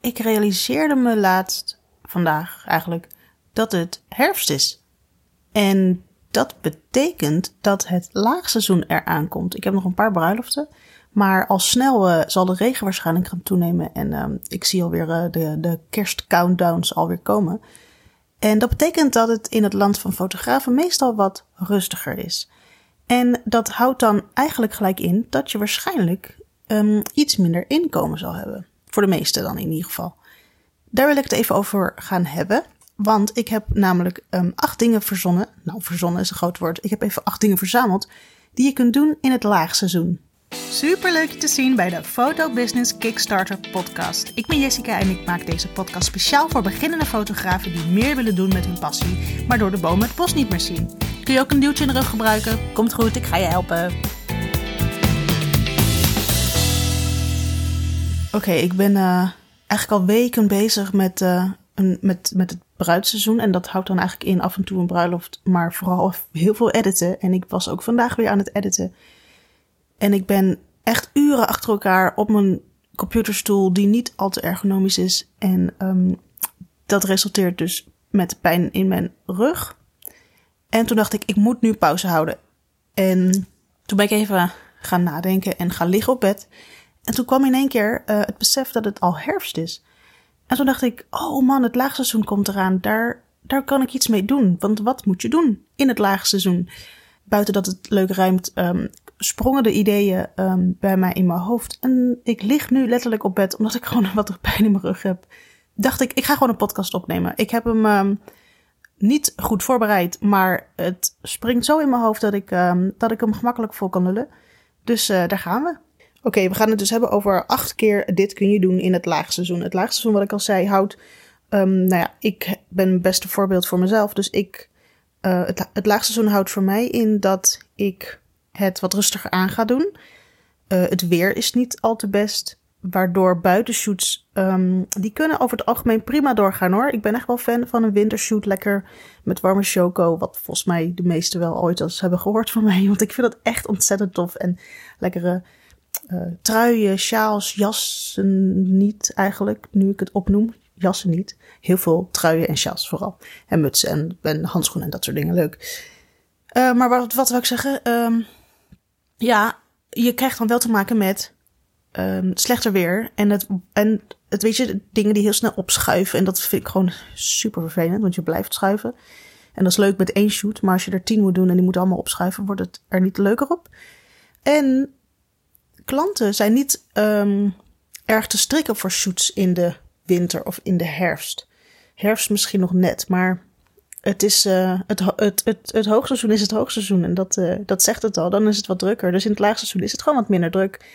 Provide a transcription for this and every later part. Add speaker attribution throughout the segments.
Speaker 1: ik realiseerde me laatst, vandaag eigenlijk, dat het herfst is. En dat betekent dat het laagseizoen eraan komt. Ik heb nog een paar bruiloften. Maar al snel uh, zal de regen waarschijnlijk gaan toenemen. En uh, ik zie alweer uh, de, de kerstcountdowns alweer komen. En dat betekent dat het in het land van fotografen meestal wat rustiger is. En dat houdt dan eigenlijk gelijk in dat je waarschijnlijk um, iets minder inkomen zal hebben. Voor de meesten dan in ieder geval. Daar wil ik het even over gaan hebben. Want ik heb namelijk um, acht dingen verzonnen. Nou, verzonnen is een groot woord. Ik heb even acht dingen verzameld die je kunt doen in het laagseizoen. Super leuk je te zien bij de Photo Business Kickstarter podcast. Ik ben Jessica en ik maak deze podcast speciaal voor beginnende fotografen die meer willen doen met hun passie, maar door de bomen het bos niet meer zien. Kun je ook een duwtje in de rug gebruiken? Komt goed, ik ga je helpen. Oké, ik ben uh, eigenlijk al weken bezig met, uh, een, met, met het bruidseizoen. En dat houdt dan eigenlijk in af en toe een bruiloft, maar vooral heel veel editen. En ik was ook vandaag weer aan het editen. En ik ben echt uren achter elkaar op mijn computerstoel, die niet al te ergonomisch is. En um, dat resulteert dus met pijn in mijn rug. En toen dacht ik, ik moet nu pauze houden. En toen ben ik even gaan nadenken en gaan liggen op bed. En toen kwam in één keer uh, het besef dat het al herfst is. En toen dacht ik, oh man, het laagseizoen komt eraan. Daar, daar kan ik iets mee doen. Want wat moet je doen in het laagseizoen? Buiten dat het leuk ruimt, um, sprongen de ideeën um, bij mij in mijn hoofd. En ik lig nu letterlijk op bed, omdat ik gewoon wat pijn in mijn rug heb. Dacht ik, ik ga gewoon een podcast opnemen. Ik heb hem um, niet goed voorbereid, maar het springt zo in mijn hoofd dat ik, dat ik hem gemakkelijk vol kan lullen. Dus uh, daar gaan we. Oké, we gaan het dus hebben over acht keer dit kun je doen in het laagseizoen. Het laagseizoen, wat ik al zei, houdt. Um, nou ja, ik ben het beste voorbeeld voor mezelf. Dus ik. Uh, het, laagseizoen houdt voor mij in dat ik het wat rustiger aan ga doen. Uh, het weer is niet al te best. Waardoor buitenshoots, um, die kunnen over het algemeen prima doorgaan hoor. Ik ben echt wel fan van een wintershoot, lekker met warme choco. Wat volgens mij de meesten wel ooit eens hebben gehoord van mij. Want ik vind dat echt ontzettend tof. En lekkere uh, truien, sjaals, jassen niet eigenlijk, nu ik het opnoem. Jassen niet. Heel veel truien en sjaals vooral. En mutsen en, en handschoenen en dat soort dingen. Leuk. Uh, maar wat, wat wil ik zeggen? Um, ja, je krijgt dan wel te maken met um, slechter weer. En het, en het, weet je, dingen die heel snel opschuiven. En dat vind ik gewoon super vervelend, want je blijft schuiven. En dat is leuk met één shoot. Maar als je er tien moet doen en die moeten allemaal opschuiven, wordt het er niet leuker op. En klanten zijn niet um, erg te strikken voor shoots in de winter of in de herfst. Herfst misschien nog net, maar het, is, uh, het, het, het, het hoogseizoen is het hoogseizoen. En dat, uh, dat zegt het al. Dan is het wat drukker. Dus in het laagseizoen is het gewoon wat minder druk.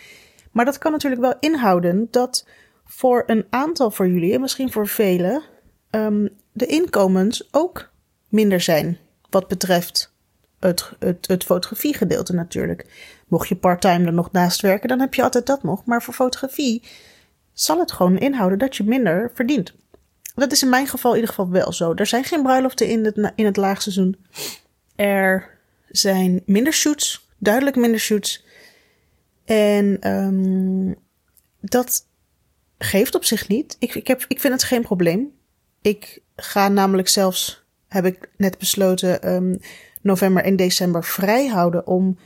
Speaker 1: Maar dat kan natuurlijk wel inhouden dat voor een aantal voor jullie, en misschien voor velen, um, de inkomens ook minder zijn. Wat betreft het, het, het fotografiegedeelte natuurlijk. Mocht je parttime er nog naast werken, dan heb je altijd dat nog. Maar voor fotografie zal het gewoon inhouden dat je minder verdient. Dat is in mijn geval in ieder geval wel zo. Er zijn geen bruiloften in het, in het laagseizoen. Er zijn minder shoots, duidelijk minder shoots. En um, dat geeft op zich niet. Ik, ik, heb, ik vind het geen probleem. Ik ga namelijk zelfs, heb ik net besloten, um, november en december vrij houden om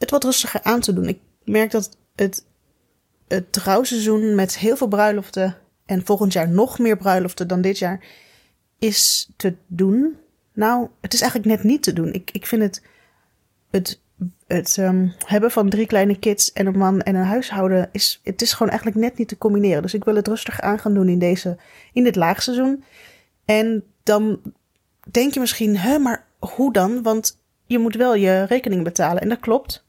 Speaker 1: het wat rustiger aan te doen. Ik merk dat het, het trouwseizoen met heel veel bruiloften en volgend jaar nog meer bruiloften dan dit jaar is te doen. Nou, het is eigenlijk net niet te doen. Ik, ik vind het, het, het um, hebben van drie kleine kids en een man en een huishouden, is, het is gewoon eigenlijk net niet te combineren. Dus ik wil het rustig aan gaan doen in, deze, in dit laagseizoen. En dan denk je misschien, hè, maar hoe dan? Want je moet wel je rekening betalen. En dat klopt.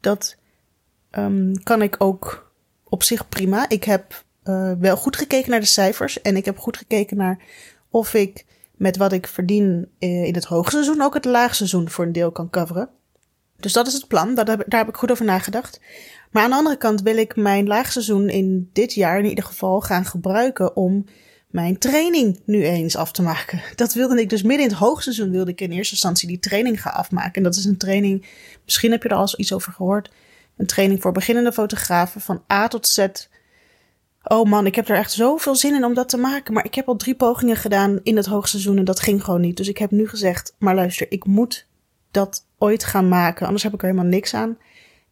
Speaker 1: Dat um, kan ik ook op zich prima. Ik heb uh, wel goed gekeken naar de cijfers. En ik heb goed gekeken naar of ik met wat ik verdien uh, in het hoogseizoen ook het laagseizoen voor een deel kan coveren. Dus dat is het plan. Daar heb ik goed over nagedacht. Maar aan de andere kant wil ik mijn laagseizoen in dit jaar in ieder geval gaan gebruiken om mijn training nu eens af te maken. Dat wilde ik dus midden in het hoogseizoen wilde ik in eerste instantie die training gaan afmaken. En dat is een training, misschien heb je er al iets over gehoord. Een training voor beginnende fotografen van A tot Z Oh man, ik heb er echt zoveel zin in om dat te maken. Maar ik heb al drie pogingen gedaan in het hoogseizoen en dat ging gewoon niet. Dus ik heb nu gezegd, maar luister, ik moet dat ooit gaan maken. Anders heb ik er helemaal niks aan.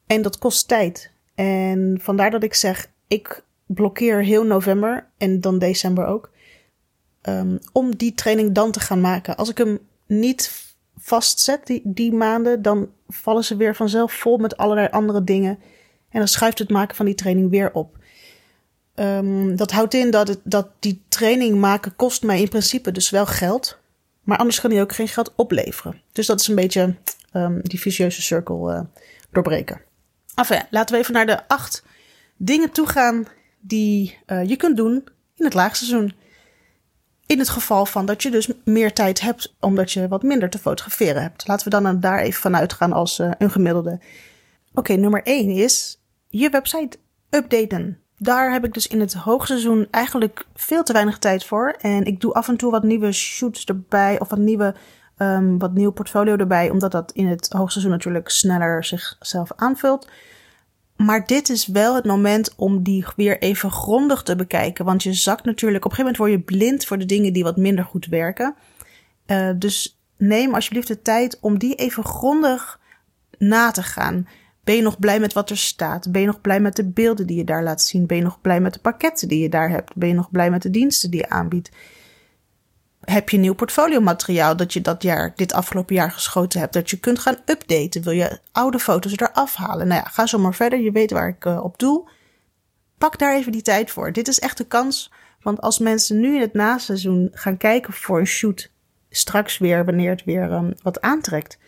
Speaker 1: En dat kost tijd. En vandaar dat ik zeg, ik blokkeer heel november en dan december ook. Um, om die training dan te gaan maken. Als ik hem niet vastzet, die, die maanden, dan vallen ze weer vanzelf vol met allerlei andere dingen. En dan schuift het maken van die training weer op. Um, dat houdt in dat, het, dat die training maken kost mij in principe dus wel geld. Maar anders kan die ook geen geld opleveren. Dus dat is een beetje um, die vicieuze cirkel uh, doorbreken. Enfin, laten we even naar de acht dingen toe gaan die uh, je kunt doen in het laagseizoen. In het geval van dat je dus meer tijd hebt omdat je wat minder te fotograferen hebt. Laten we dan daar even vanuit gaan als uh, een gemiddelde. Oké, nummer 1 is je website updaten. Daar heb ik dus in het hoogseizoen eigenlijk veel te weinig tijd voor. En ik doe af en toe wat nieuwe shoots erbij of wat nieuwe um, wat nieuw portfolio erbij, omdat dat in het hoogseizoen natuurlijk sneller zichzelf aanvult. Maar dit is wel het moment om die weer even grondig te bekijken. Want je zakt natuurlijk, op een gegeven moment word je blind voor de dingen die wat minder goed werken. Uh, dus neem alsjeblieft de tijd om die even grondig na te gaan. Ben je nog blij met wat er staat? Ben je nog blij met de beelden die je daar laat zien? Ben je nog blij met de pakketten die je daar hebt? Ben je nog blij met de diensten die je aanbiedt? Heb je nieuw portfoliomateriaal dat je dat jaar, dit afgelopen jaar geschoten hebt, dat je kunt gaan updaten? Wil je oude foto's eraf halen? Nou ja, ga zo maar verder. Je weet waar ik uh, op doel. Pak daar even die tijd voor. Dit is echt de kans. Want als mensen nu in het naseizoen gaan kijken voor een shoot, straks weer, wanneer het weer um, wat aantrekt,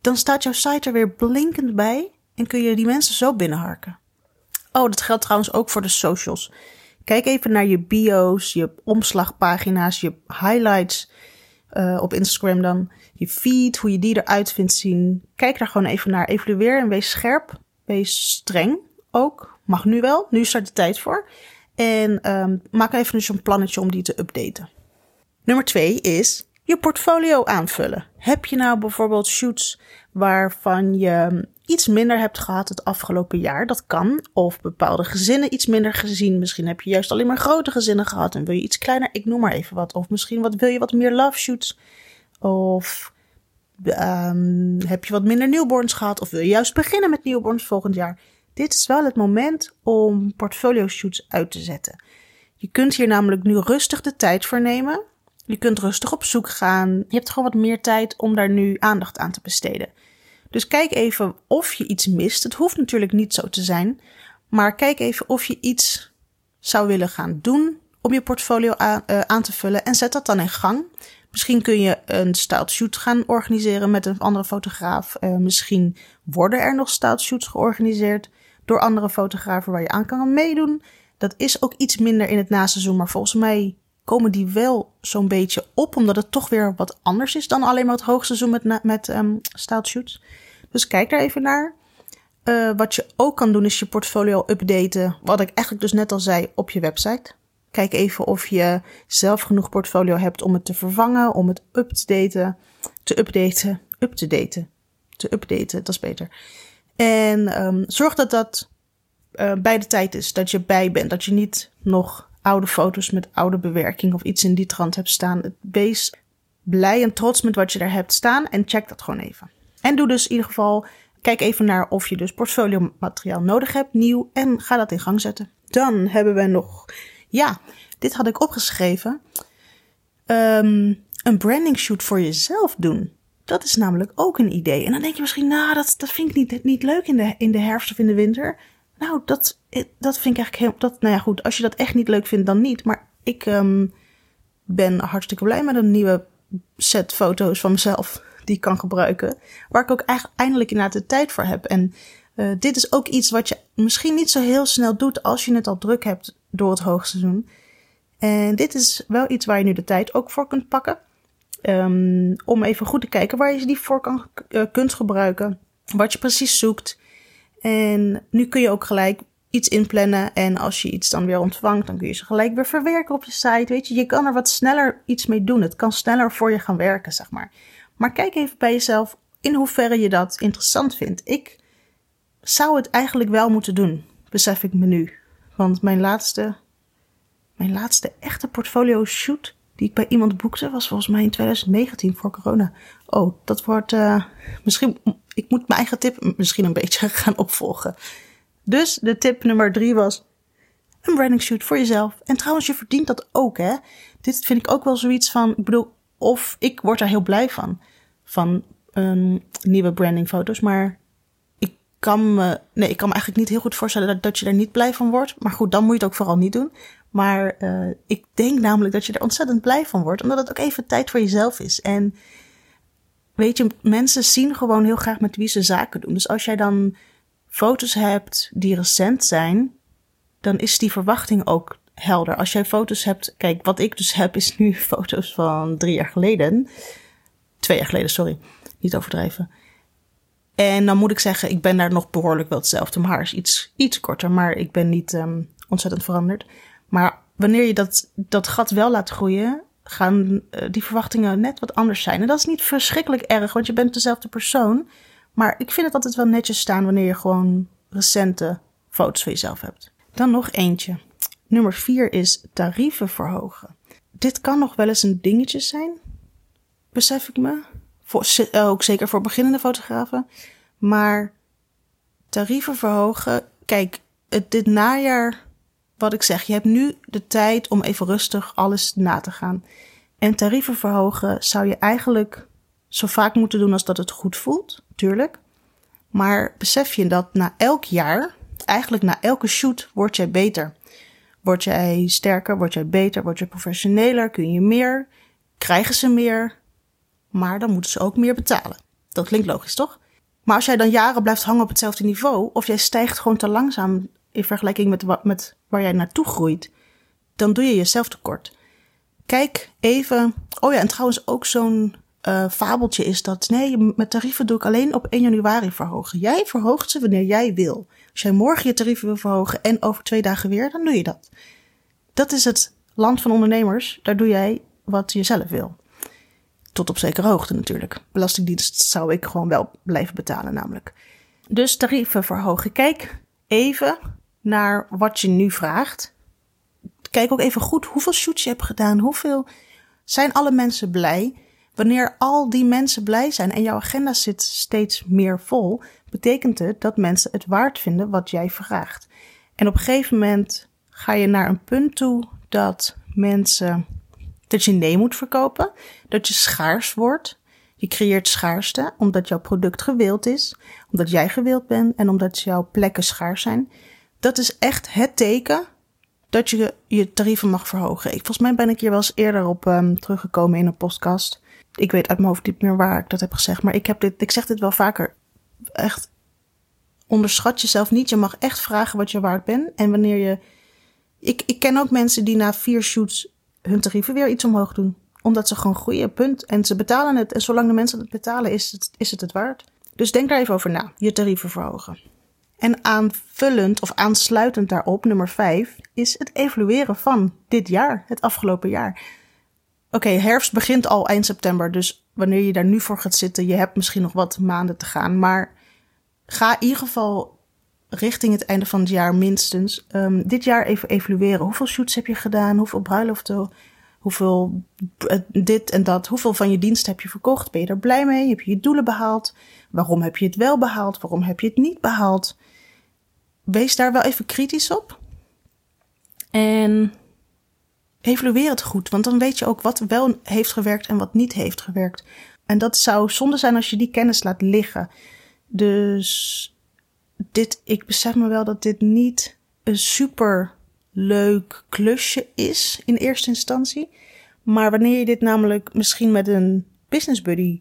Speaker 1: dan staat jouw site er weer blinkend bij en kun je die mensen zo binnenharken. Oh, dat geldt trouwens ook voor de socials. Kijk even naar je bio's, je omslagpagina's, je highlights uh, op Instagram dan. Je feed, hoe je die eruit vindt zien. Kijk daar gewoon even naar. Evalueer en wees scherp. Wees streng ook. Mag nu wel. Nu start de tijd voor. En um, maak even dus een plannetje om die te updaten. Nummer twee is je portfolio aanvullen. Heb je nou bijvoorbeeld shoots waarvan je iets minder hebt gehad het afgelopen jaar. Dat kan. Of bepaalde gezinnen iets minder gezien. Misschien heb je juist alleen maar grote gezinnen gehad en wil je iets kleiner. Ik noem maar even wat. Of misschien wat, wil je wat meer love shoots. Of um, heb je wat minder newborns gehad. Of wil je juist beginnen met newborns volgend jaar. Dit is wel het moment om portfolio shoots uit te zetten. Je kunt hier namelijk nu rustig de tijd voor nemen. Je kunt rustig op zoek gaan. Je hebt gewoon wat meer tijd om daar nu aandacht aan te besteden. Dus kijk even of je iets mist. Het hoeft natuurlijk niet zo te zijn. Maar kijk even of je iets zou willen gaan doen om je portfolio aan, uh, aan te vullen. En zet dat dan in gang. Misschien kun je een styled shoot gaan organiseren met een andere fotograaf. Uh, misschien worden er nog styled shoots georganiseerd door andere fotografen waar je aan kan meedoen. Dat is ook iets minder in het naseizoen, maar volgens mij komen die wel zo'n beetje op, omdat het toch weer wat anders is dan alleen maar het hoogseizoen met, met um, shoots. Dus kijk daar even naar. Uh, wat je ook kan doen is je portfolio updaten. Wat ik eigenlijk dus net al zei op je website. Kijk even of je zelf genoeg portfolio hebt om het te vervangen, om het up te daten, te updaten, up te daten, te updaten, dat is beter. En um, zorg dat dat uh, bij de tijd is, dat je bij bent, dat je niet nog oude foto's met oude bewerking of iets in die trant hebt staan. Wees blij en trots met wat je daar hebt staan en check dat gewoon even. En doe dus in ieder geval, kijk even naar of je dus portfolio materiaal nodig hebt, nieuw, en ga dat in gang zetten. Dan hebben we nog, ja, dit had ik opgeschreven. Um, een branding shoot voor jezelf doen. Dat is namelijk ook een idee. En dan denk je misschien, nou, dat, dat vind ik niet, niet leuk in de, in de herfst of in de winter. Nou, dat, dat vind ik eigenlijk heel. Dat, nou ja, goed, als je dat echt niet leuk vindt, dan niet. Maar ik um, ben hartstikke blij met een nieuwe set foto's van mezelf die ik kan gebruiken. Waar ik ook eigenlijk eindelijk inderdaad de tijd voor heb. En uh, dit is ook iets wat je misschien niet zo heel snel doet als je het al druk hebt door het hoogseizoen. En dit is wel iets waar je nu de tijd ook voor kunt pakken. Um, om even goed te kijken waar je die voor kan, uh, kunt gebruiken. Wat je precies zoekt. En nu kun je ook gelijk iets inplannen. En als je iets dan weer ontvangt, dan kun je ze gelijk weer verwerken op je site. Weet je, je kan er wat sneller iets mee doen. Het kan sneller voor je gaan werken, zeg maar. Maar kijk even bij jezelf in hoeverre je dat interessant vindt. Ik zou het eigenlijk wel moeten doen, besef ik me nu. Want mijn laatste Mijn laatste echte portfolio shoot die ik bij iemand boekte was volgens mij in 2019 voor corona. Oh, dat wordt uh, misschien. Ik moet mijn eigen tip misschien een beetje gaan opvolgen. Dus de tip nummer drie was een branding shoot voor jezelf. En trouwens, je verdient dat ook, hè? Dit vind ik ook wel zoiets van. Ik bedoel, of ik word er heel blij van. Van um, nieuwe brandingfoto's. Maar ik kan me. Nee, ik kan me eigenlijk niet heel goed voorstellen dat, dat je er niet blij van wordt. Maar goed, dan moet je het ook vooral niet doen. Maar uh, ik denk namelijk dat je er ontzettend blij van wordt. Omdat het ook even tijd voor jezelf is. En weet je, mensen zien gewoon heel graag met wie ze zaken doen. Dus als jij dan foto's hebt die recent zijn, dan is die verwachting ook helder. Als jij foto's hebt, kijk, wat ik dus heb is nu foto's van drie jaar geleden. Twee jaar geleden, sorry. Niet overdrijven. En dan moet ik zeggen, ik ben daar nog behoorlijk wel hetzelfde. Mijn haar is iets, iets korter, maar ik ben niet um, ontzettend veranderd. Maar wanneer je dat, dat gat wel laat groeien, gaan uh, die verwachtingen net wat anders zijn. En dat is niet verschrikkelijk erg, want je bent dezelfde persoon. Maar ik vind het altijd wel netjes staan wanneer je gewoon recente foto's van jezelf hebt. Dan nog eentje. Nummer vier is tarieven verhogen. Dit kan nog wel eens een dingetje zijn, besef ik me. Voor, ook zeker voor beginnende fotografen. Maar tarieven verhogen. Kijk, dit najaar, wat ik zeg, je hebt nu de tijd om even rustig alles na te gaan. En tarieven verhogen zou je eigenlijk zo vaak moeten doen als dat het goed voelt, tuurlijk. Maar besef je dat na elk jaar, eigenlijk na elke shoot, word jij beter. Word jij sterker, word jij beter, word je professioneler, kun je meer, krijgen ze meer, maar dan moeten ze ook meer betalen. Dat klinkt logisch, toch? Maar als jij dan jaren blijft hangen op hetzelfde niveau, of jij stijgt gewoon te langzaam in vergelijking met, met waar jij naartoe groeit, dan doe je jezelf tekort. Kijk even. Oh ja, en trouwens ook zo'n uh, fabeltje is dat nee, met tarieven doe ik alleen op 1 januari verhogen. Jij verhoogt ze wanneer jij wil. Als jij morgen je tarieven wil verhogen en over twee dagen weer, dan doe je dat. Dat is het land van ondernemers. Daar doe jij wat je zelf wil. Tot op zekere hoogte natuurlijk. Belastingdienst zou ik gewoon wel blijven betalen namelijk. Dus tarieven verhogen. Kijk even naar wat je nu vraagt. Kijk ook even goed hoeveel shoots je hebt gedaan. Hoeveel zijn alle mensen blij? Wanneer al die mensen blij zijn en jouw agenda zit steeds meer vol, betekent het dat mensen het waard vinden wat jij vraagt. En op een gegeven moment ga je naar een punt toe dat mensen dat je nee moet verkopen, dat je schaars wordt. Je creëert schaarste omdat jouw product gewild is, omdat jij gewild bent en omdat jouw plekken schaars zijn. Dat is echt het teken dat je je tarieven mag verhogen. Volgens mij ben ik hier wel eens eerder op um, teruggekomen in een podcast ik weet uit mijn hoofd niet meer waar ik dat heb gezegd. Maar ik, heb dit, ik zeg dit wel vaker. Echt, onderschat jezelf niet. Je mag echt vragen wat je waard bent. En wanneer je. Ik, ik ken ook mensen die na vier shoots hun tarieven weer iets omhoog doen. Omdat ze gewoon groeien, punt. En ze betalen het. En zolang de mensen het betalen, is het is het, het waard. Dus denk daar even over na. Je tarieven verhogen. En aanvullend of aansluitend daarop, nummer vijf, is het evalueren van dit jaar, het afgelopen jaar. Oké, herfst begint al eind september. Dus wanneer je daar nu voor gaat zitten, je hebt misschien nog wat maanden te gaan. Maar ga in ieder geval richting het einde van het jaar minstens um, dit jaar even evalueren. Hoeveel shoots heb je gedaan? Hoeveel bruiloften? Hoeveel uh, dit en dat? Hoeveel van je dienst heb je verkocht? Ben je er blij mee? Heb je je doelen behaald? Waarom heb je het wel behaald? Waarom heb je het niet behaald? Wees daar wel even kritisch op. En evalueer het goed, want dan weet je ook wat wel heeft gewerkt en wat niet heeft gewerkt. En dat zou zonde zijn als je die kennis laat liggen. Dus dit, ik besef me wel dat dit niet een super leuk klusje is in eerste instantie. Maar wanneer je dit namelijk misschien met een business buddy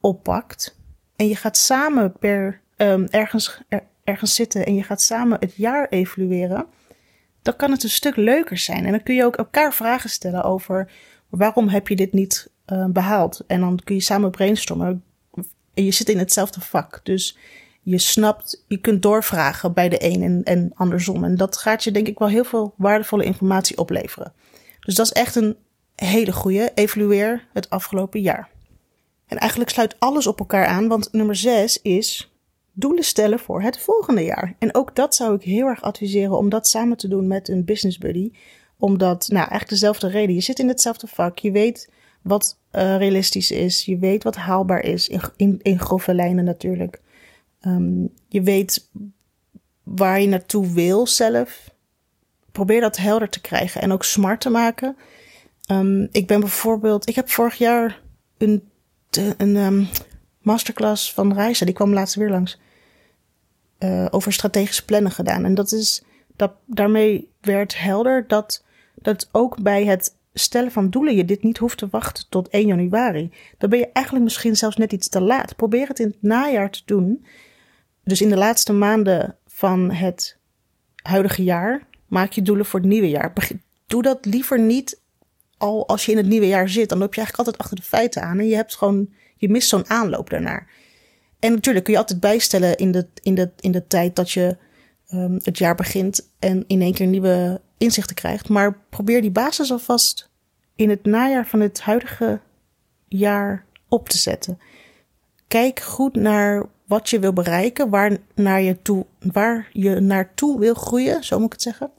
Speaker 1: oppakt en je gaat samen per um, ergens, ergens zitten en je gaat samen het jaar evalueren dan kan het een stuk leuker zijn. En dan kun je ook elkaar vragen stellen over waarom heb je dit niet uh, behaald. En dan kun je samen brainstormen. En je zit in hetzelfde vak. Dus je snapt, je kunt doorvragen bij de een en, en andersom. En dat gaat je denk ik wel heel veel waardevolle informatie opleveren. Dus dat is echt een hele goede. Evalueer het afgelopen jaar. En eigenlijk sluit alles op elkaar aan, want nummer 6 is doelen stellen voor het volgende jaar. En ook dat zou ik heel erg adviseren om dat samen te doen met een business buddy. Omdat, nou, eigenlijk dezelfde reden. Je zit in hetzelfde vak. Je weet wat uh, realistisch is. Je weet wat haalbaar is. In, in, grove lijnen natuurlijk. Um, je weet waar je naartoe wil zelf. Probeer dat helder te krijgen en ook smart te maken. Um, ik ben bijvoorbeeld, ik heb vorig jaar een, een um, masterclass van Reizen, die kwam laatst weer langs, uh, over strategisch plannen gedaan. En dat is, dat, daarmee werd helder dat, dat ook bij het stellen van doelen je dit niet hoeft te wachten tot 1 januari. Dan ben je eigenlijk misschien zelfs net iets te laat. Probeer het in het najaar te doen. Dus in de laatste maanden van het huidige jaar maak je doelen voor het nieuwe jaar. Doe dat liever niet al als je in het nieuwe jaar zit. Dan loop je eigenlijk altijd achter de feiten aan en je hebt gewoon, je mist zo'n aanloop daarnaar. En natuurlijk kun je altijd bijstellen in de, in de, in de tijd dat je um, het jaar begint en in één keer nieuwe inzichten krijgt. Maar probeer die basis alvast in het najaar van het huidige jaar op te zetten. Kijk goed naar wat je wil bereiken, waar, naar je, toe, waar je naartoe wil groeien, zo moet ik het zeggen.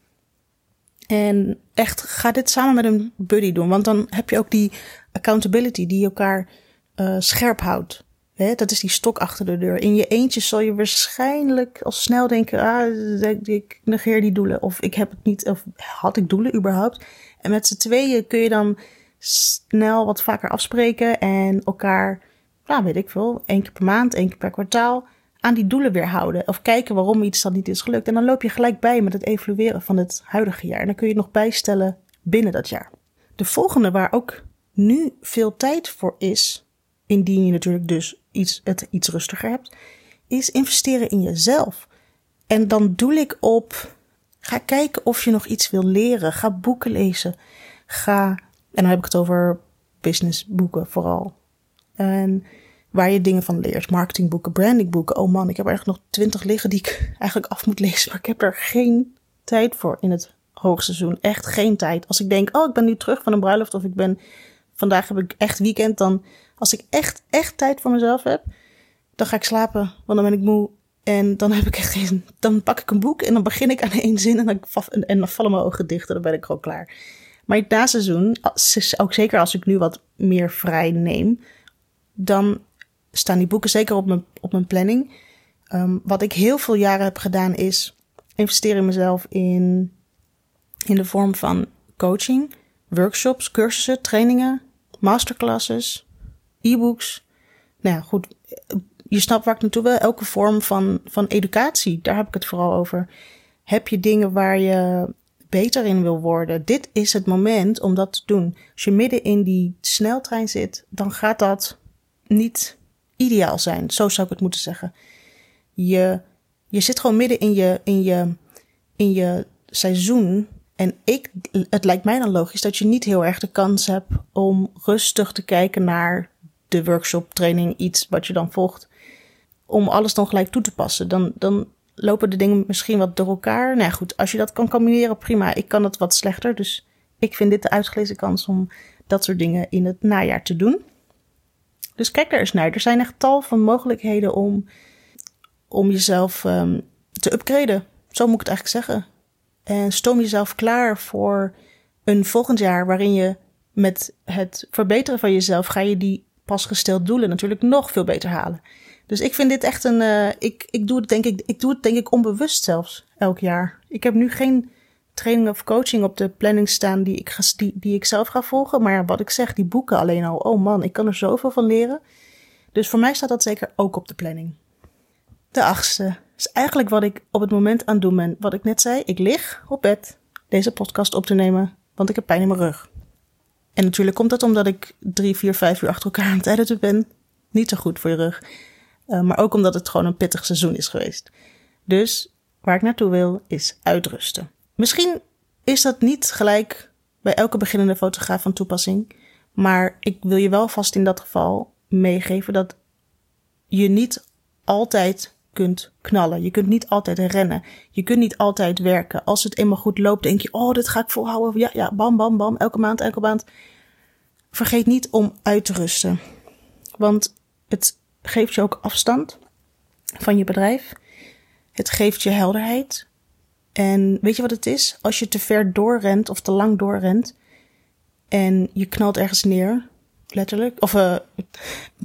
Speaker 1: En echt, ga dit samen met een buddy doen, want dan heb je ook die accountability die elkaar uh, scherp houdt. Dat is die stok achter de deur. In je eentje zal je waarschijnlijk al snel denken: ah, ik negeer die doelen. Of ik heb het niet, of had ik doelen überhaupt? En met z'n tweeën kun je dan snel wat vaker afspreken en elkaar, nou weet ik veel, één keer per maand, één keer per kwartaal aan die doelen weer houden. Of kijken waarom iets dan niet is gelukt. En dan loop je gelijk bij met het evalueren van het huidige jaar. En dan kun je het nog bijstellen binnen dat jaar. De volgende waar ook nu veel tijd voor is, indien je natuurlijk dus iets, het iets rustiger hebt, is investeren in jezelf. En dan doe ik op, ga kijken of je nog iets wil leren. Ga boeken lezen. Ga, en dan heb ik het over businessboeken vooral. En waar je dingen van leert. Marketingboeken, brandingboeken. Oh man, ik heb er echt nog twintig liggen die ik eigenlijk af moet lezen. Maar ik heb er geen tijd voor in het hoogseizoen. Echt geen tijd. Als ik denk, oh, ik ben nu terug van een bruiloft of ik ben, vandaag heb ik echt weekend. Dan, als ik echt, echt tijd voor mezelf heb, dan ga ik slapen. Want dan ben ik moe. En dan heb ik echt geen, dan pak ik een boek en dan begin ik aan één zin en dan, en dan vallen mijn ogen dicht en dan ben ik gewoon klaar. Maar het naseizoen, ook zeker als ik nu wat meer vrij neem, dan staan die boeken zeker op mijn, op mijn planning. Um, wat ik heel veel jaren heb gedaan is investeren in mezelf in, in de vorm van coaching, workshops, cursussen, trainingen, masterclasses, e-books. Nou ja, goed. Je snapt waar ik naartoe wil. Elke vorm van, van educatie, daar heb ik het vooral over. Heb je dingen waar je beter in wil worden? Dit is het moment om dat te doen. Als je midden in die sneltrein zit, dan gaat dat niet ideaal zijn. Zo zou ik het moeten zeggen. Je, je zit gewoon midden in je, in, je, in je seizoen. En ik, het lijkt mij dan logisch dat je niet heel erg de kans hebt om rustig te kijken naar de workshop, training, iets wat je dan volgt. Om alles dan gelijk toe te passen. Dan, dan lopen de dingen misschien wat door elkaar. Nou ja, goed, als je dat kan combineren, prima. Ik kan het wat slechter. Dus ik vind dit de uitgelezen kans om dat soort dingen in het najaar te doen. Dus kijk daar eens naar. Er zijn echt tal van mogelijkheden om, om jezelf um, te upgraden. Zo moet ik het eigenlijk zeggen. En stoom jezelf klaar voor een volgend jaar waarin je met het verbeteren van jezelf ga je die pas gesteld doelen natuurlijk nog veel beter halen. Dus ik vind dit echt een. Uh, ik, ik, doe het denk ik, ik doe het denk ik onbewust zelfs elk jaar. Ik heb nu geen training of coaching op de planning staan die ik, ga, die, die ik zelf ga volgen. Maar wat ik zeg, die boeken alleen al. Oh man, ik kan er zoveel van leren. Dus voor mij staat dat zeker ook op de planning. De achtste is eigenlijk wat ik op het moment aan het doen ben. Wat ik net zei, ik lig op bed deze podcast op te nemen, want ik heb pijn in mijn rug. En natuurlijk komt dat omdat ik drie, vier, vijf uur achter elkaar aan het editen ben. Niet zo goed voor je rug. Uh, maar ook omdat het gewoon een pittig seizoen is geweest. Dus waar ik naartoe wil, is uitrusten. Misschien is dat niet gelijk bij elke beginnende fotograaf van toepassing. Maar ik wil je wel vast in dat geval meegeven dat je niet altijd kunt knallen. Je kunt niet altijd rennen. Je kunt niet altijd werken. Als het eenmaal goed loopt, denk je, oh, dit ga ik volhouden. Ja, ja, bam, bam, bam. Elke maand, elke maand. Vergeet niet om uit te rusten. Want het geeft je ook afstand van je bedrijf. Het geeft je helderheid. En weet je wat het is? Als je te ver doorrent of te lang doorrent en je knalt ergens neer, letterlijk, of uh,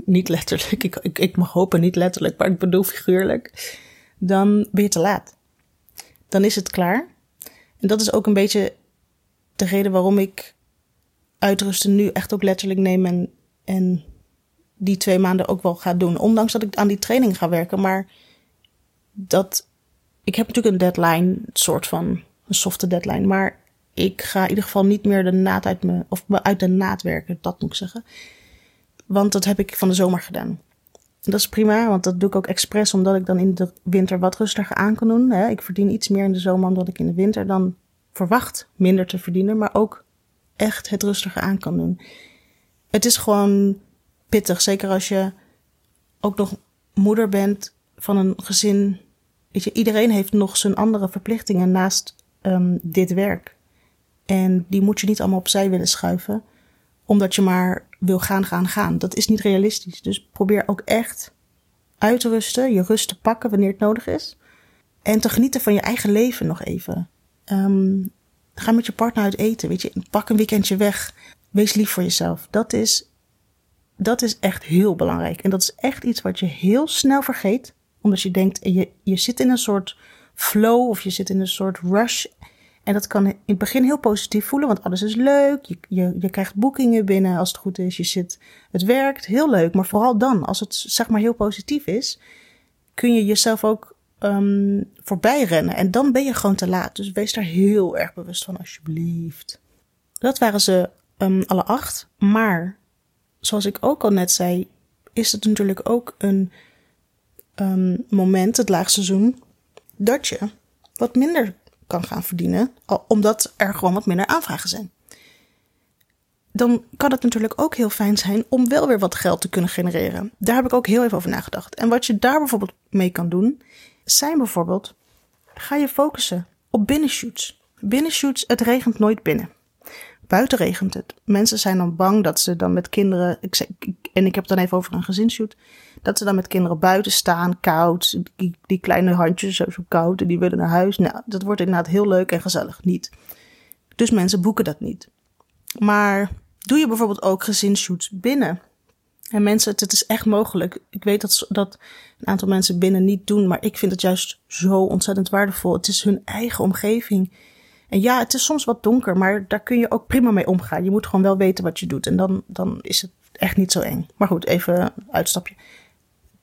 Speaker 1: niet letterlijk, ik, ik, ik mag hopen niet letterlijk, maar ik bedoel figuurlijk, dan ben je te laat. Dan is het klaar. En dat is ook een beetje de reden waarom ik uitrusten nu echt ook letterlijk neem en, en die twee maanden ook wel ga doen. Ondanks dat ik aan die training ga werken. Maar dat. Ik heb natuurlijk een deadline, soort van een softe deadline. Maar ik ga in ieder geval niet meer de naad uit me. Of uit de naad werken, dat moet ik zeggen. Want dat heb ik van de zomer gedaan. En dat is prima, want dat doe ik ook expres omdat ik dan in de winter wat rustiger aan kan doen. Ik verdien iets meer in de zomer omdat ik in de winter dan verwacht minder te verdienen, maar ook echt het rustiger aan kan doen. Het is gewoon pittig, zeker als je ook nog moeder bent van een gezin. Weet je, iedereen heeft nog zijn andere verplichtingen naast um, dit werk. En die moet je niet allemaal opzij willen schuiven, omdat je maar wil gaan, gaan, gaan. Dat is niet realistisch. Dus probeer ook echt uit te rusten, je rust te pakken wanneer het nodig is. En te genieten van je eigen leven nog even. Um, ga met je partner uit eten. Weet je, pak een weekendje weg. Wees lief voor jezelf. Dat is, dat is echt heel belangrijk. En dat is echt iets wat je heel snel vergeet. Omdat je denkt, je, je zit in een soort flow of je zit in een soort rush. En dat kan in het begin heel positief voelen, want alles is leuk. Je, je, je krijgt boekingen binnen als het goed is. Je zit, het werkt, heel leuk. Maar vooral dan, als het zeg maar heel positief is, kun je jezelf ook um, voorbij rennen. En dan ben je gewoon te laat. Dus wees daar heel erg bewust van, alsjeblieft. Dat waren ze um, alle acht. Maar, zoals ik ook al net zei, is het natuurlijk ook een um, moment, het laagseizoen, dat je wat minder kan gaan verdienen, omdat er gewoon wat minder aanvragen zijn. Dan kan het natuurlijk ook heel fijn zijn om wel weer wat geld te kunnen genereren. Daar heb ik ook heel even over nagedacht. En wat je daar bijvoorbeeld mee kan doen, zijn bijvoorbeeld, ga je focussen op binnenshoots. Binnenshoots, het regent nooit binnen. Buiten regent het. Mensen zijn dan bang dat ze dan met kinderen, ik, en ik heb het dan even over een gezinsshoot, dat ze dan met kinderen buiten staan, koud, die, kleine handjes zo, zo koud en die willen naar huis. Nou, dat wordt inderdaad heel leuk en gezellig. Niet. Dus mensen boeken dat niet. Maar doe je bijvoorbeeld ook gezinsshoots binnen? En mensen, het is echt mogelijk. Ik weet dat, dat een aantal mensen binnen niet doen, maar ik vind het juist zo ontzettend waardevol. Het is hun eigen omgeving. En ja, het is soms wat donker, maar daar kun je ook prima mee omgaan. Je moet gewoon wel weten wat je doet. En dan, dan is het echt niet zo eng. Maar goed, even uitstapje.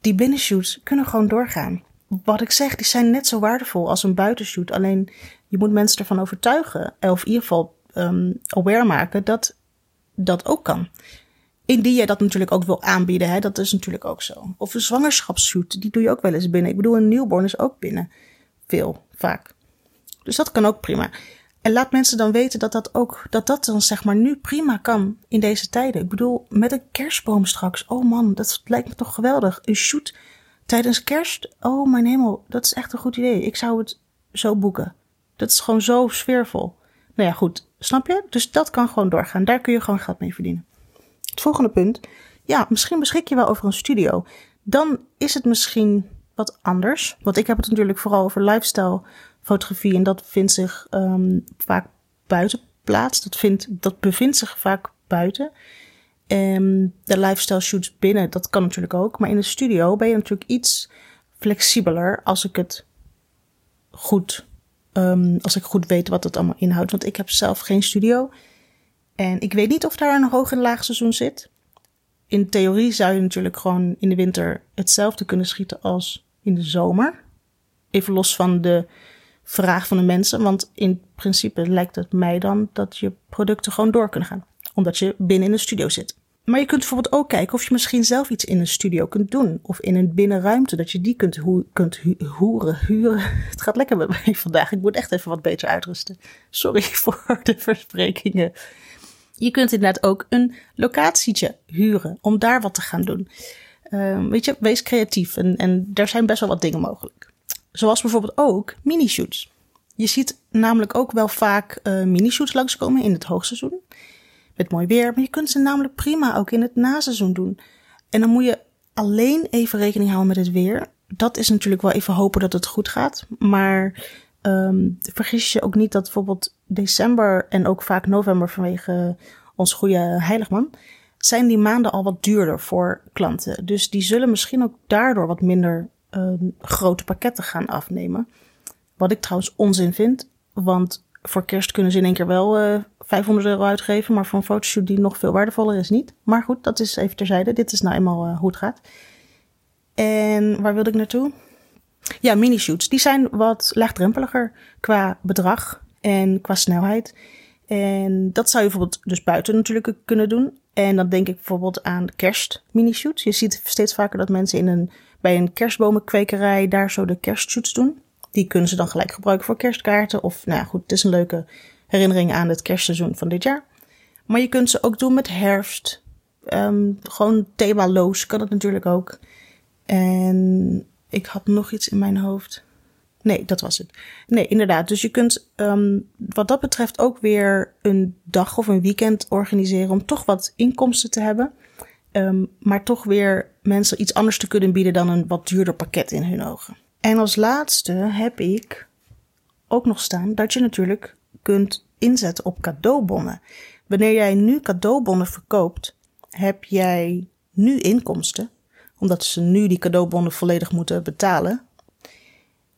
Speaker 1: Die binnenshoots kunnen gewoon doorgaan. Wat ik zeg, die zijn net zo waardevol als een buitenshoot. Alleen je moet mensen ervan overtuigen, of in ieder geval um, aware maken dat dat ook kan. Indien jij dat natuurlijk ook wil aanbieden, hè, dat is natuurlijk ook zo. Of een zwangerschapsshoot, die doe je ook wel eens binnen. Ik bedoel, een newborn is ook binnen. Veel, vaak. Dus dat kan ook prima. En laat mensen dan weten dat dat ook, dat dat dan zeg maar nu prima kan in deze tijden. Ik bedoel, met een kerstboom straks. Oh man, dat lijkt me toch geweldig. Een shoot tijdens kerst. Oh mijn hemel, dat is echt een goed idee. Ik zou het zo boeken. Dat is gewoon zo sfeervol. Nou ja, goed. Snap je? Dus dat kan gewoon doorgaan. Daar kun je gewoon geld mee verdienen. Het volgende punt. Ja, misschien beschik je wel over een studio. Dan is het misschien wat anders. Want ik heb het natuurlijk vooral over lifestyle fotografie. En dat vindt zich um, vaak buiten plaats. Dat, vindt, dat bevindt zich vaak buiten. Um, de lifestyle shoots binnen, dat kan natuurlijk ook. Maar in de studio ben je natuurlijk iets flexibeler als ik het goed, um, als ik goed weet wat het allemaal inhoudt. Want ik heb zelf geen studio. En ik weet niet of daar een hoog en laag seizoen zit. In theorie zou je natuurlijk gewoon in de winter hetzelfde kunnen schieten als in de zomer. Even los van de vraag van de mensen. Want in principe lijkt het mij dan dat je producten gewoon door kunnen gaan. Omdat je binnen in de studio zit. Maar je kunt bijvoorbeeld ook kijken of je misschien zelf iets in een studio kunt doen. Of in een binnenruimte, dat je die kunt, ho kunt hoeren, huren. Het gaat lekker met mij vandaag. Ik moet echt even wat beter uitrusten. Sorry voor de versprekingen. Je kunt inderdaad ook een locatietje huren om daar wat te gaan doen. Uh, weet je, wees creatief en, en er zijn best wel wat dingen mogelijk. Zoals bijvoorbeeld ook mini-shoots. Je ziet namelijk ook wel vaak uh, mini-shoots langskomen in het hoogseizoen. Met mooi weer, maar je kunt ze namelijk prima ook in het naseizoen doen. En dan moet je alleen even rekening houden met het weer. Dat is natuurlijk wel even hopen dat het goed gaat. Maar um, vergis je ook niet dat bijvoorbeeld december en ook vaak november vanwege ons goede heiligman, zijn die maanden al wat duurder voor klanten. Dus die zullen misschien ook daardoor wat minder um, grote pakketten gaan afnemen. Wat ik trouwens onzin vind, want voor kerst kunnen ze in één keer wel uh, eh, 500 euro uitgeven, maar voor een fotoshoot die nog veel waardevoller is niet. Maar goed, dat is even terzijde. Dit is nou eenmaal uh, hoe het gaat. En waar wilde ik naartoe? Ja, mini-shoots. Die zijn wat laagdrempeliger qua bedrag en qua snelheid. En dat zou je bijvoorbeeld dus buiten natuurlijk kunnen doen. En dan denk ik bijvoorbeeld aan kerst mini-shoots. Je ziet steeds vaker dat mensen in een, bij een kerstbomenkwekerij daar zo de kerstshoots doen. Die kunnen ze dan gelijk gebruiken voor kerstkaarten. Of nou ja, goed, het is een leuke herinnering aan het kerstseizoen van dit jaar. Maar je kunt ze ook doen met herfst. Um, gewoon themaloos kan het natuurlijk ook. En ik had nog iets in mijn hoofd. Nee, dat was het. Nee, inderdaad. Dus je kunt um, wat dat betreft ook weer een dag of een weekend organiseren om toch wat inkomsten te hebben. Um, maar toch weer mensen iets anders te kunnen bieden dan een wat duurder pakket in hun ogen. En als laatste heb ik ook nog staan dat je natuurlijk kunt inzetten op cadeaubonnen. Wanneer jij nu cadeaubonnen verkoopt, heb jij nu inkomsten, omdat ze nu die cadeaubonnen volledig moeten betalen.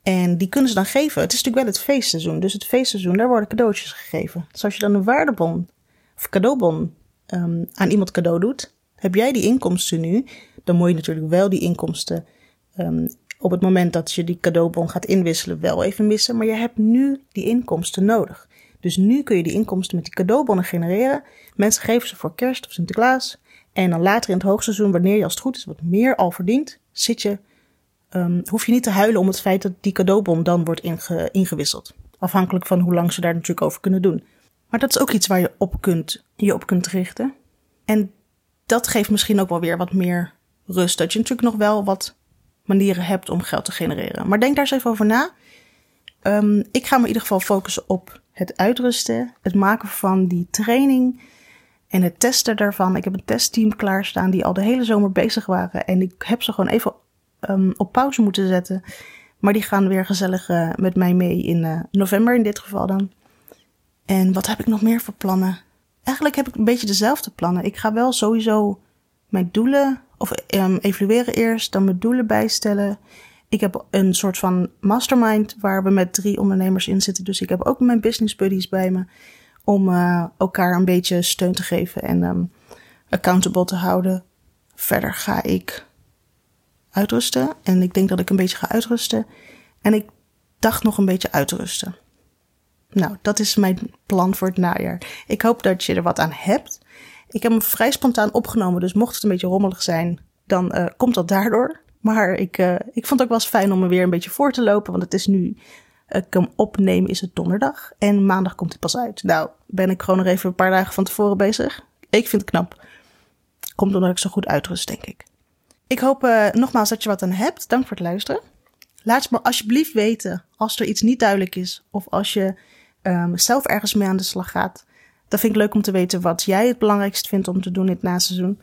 Speaker 1: En die kunnen ze dan geven. Het is natuurlijk wel het feestseizoen. Dus het feestseizoen, daar worden cadeautjes gegeven. Dus als je dan een waardebon of cadeaubon um, aan iemand cadeau doet, heb jij die inkomsten nu. Dan moet je natuurlijk wel die inkomsten um, op het moment dat je die cadeaubon gaat inwisselen wel even missen. Maar je hebt nu die inkomsten nodig. Dus nu kun je die inkomsten met die cadeaubonnen genereren. Mensen geven ze voor kerst of Sinterklaas. En dan later in het hoogseizoen, wanneer je als het goed is wat meer al verdient, zit je, um, hoef je niet te huilen om het feit dat die cadeaubon dan wordt inge, ingewisseld. Afhankelijk van hoe lang ze daar natuurlijk over kunnen doen. Maar dat is ook iets waar je op kunt, je op kunt richten. En dat geeft misschien ook wel weer wat meer rust. Dat je natuurlijk nog wel wat manieren hebt om geld te genereren. Maar denk daar eens even over na. Um, ik ga me in ieder geval focussen op het uitrusten, het maken van die training en het testen daarvan. Ik heb een testteam klaarstaan die al de hele zomer bezig waren. En ik heb ze gewoon even um, op pauze moeten zetten. Maar die gaan weer gezellig uh, met mij mee in uh, november in dit geval dan. En wat heb ik nog meer voor plannen? Eigenlijk heb ik een beetje dezelfde plannen. Ik ga wel sowieso mijn doelen, of um, evalueren eerst, dan mijn doelen bijstellen. Ik heb een soort van mastermind waar we met drie ondernemers in zitten. Dus ik heb ook mijn business buddies bij me om uh, elkaar een beetje steun te geven en um, accountable te houden. Verder ga ik uitrusten en ik denk dat ik een beetje ga uitrusten. En ik dacht nog een beetje uitrusten. Nou, dat is mijn plan voor het najaar. Ik hoop dat je er wat aan hebt. Ik heb hem vrij spontaan opgenomen, dus mocht het een beetje rommelig zijn, dan uh, komt dat daardoor. Maar ik, uh, ik vond het ook wel eens fijn om me weer een beetje voor te lopen, want het is nu, ik hem opnemen is het donderdag en maandag komt hij pas uit. Nou, ben ik gewoon nog even een paar dagen van tevoren bezig. Ik vind het knap. Komt omdat ik zo goed uitrust, denk ik. Ik hoop nogmaals dat je wat aan hebt. Dank voor het luisteren. Laat me alsjeblieft weten als er iets niet duidelijk is of als je um, zelf ergens mee aan de slag gaat. Dat vind ik leuk om te weten wat jij het belangrijkst vindt om te doen het naseizoen.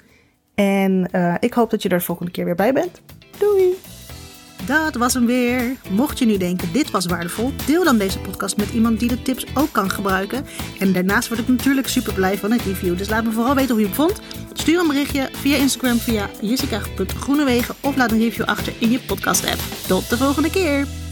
Speaker 1: En uh, ik hoop dat je er de volgende keer weer bij bent. Doei! Dat was hem weer. Mocht je nu denken, dit was waardevol, deel dan deze podcast met iemand die de tips ook kan gebruiken. En daarnaast word ik natuurlijk super blij van een review. Dus laat me vooral weten hoe je het vond. Stuur een berichtje via Instagram via jessica.groenewegen of laat een review achter in je podcast app. Tot de volgende keer!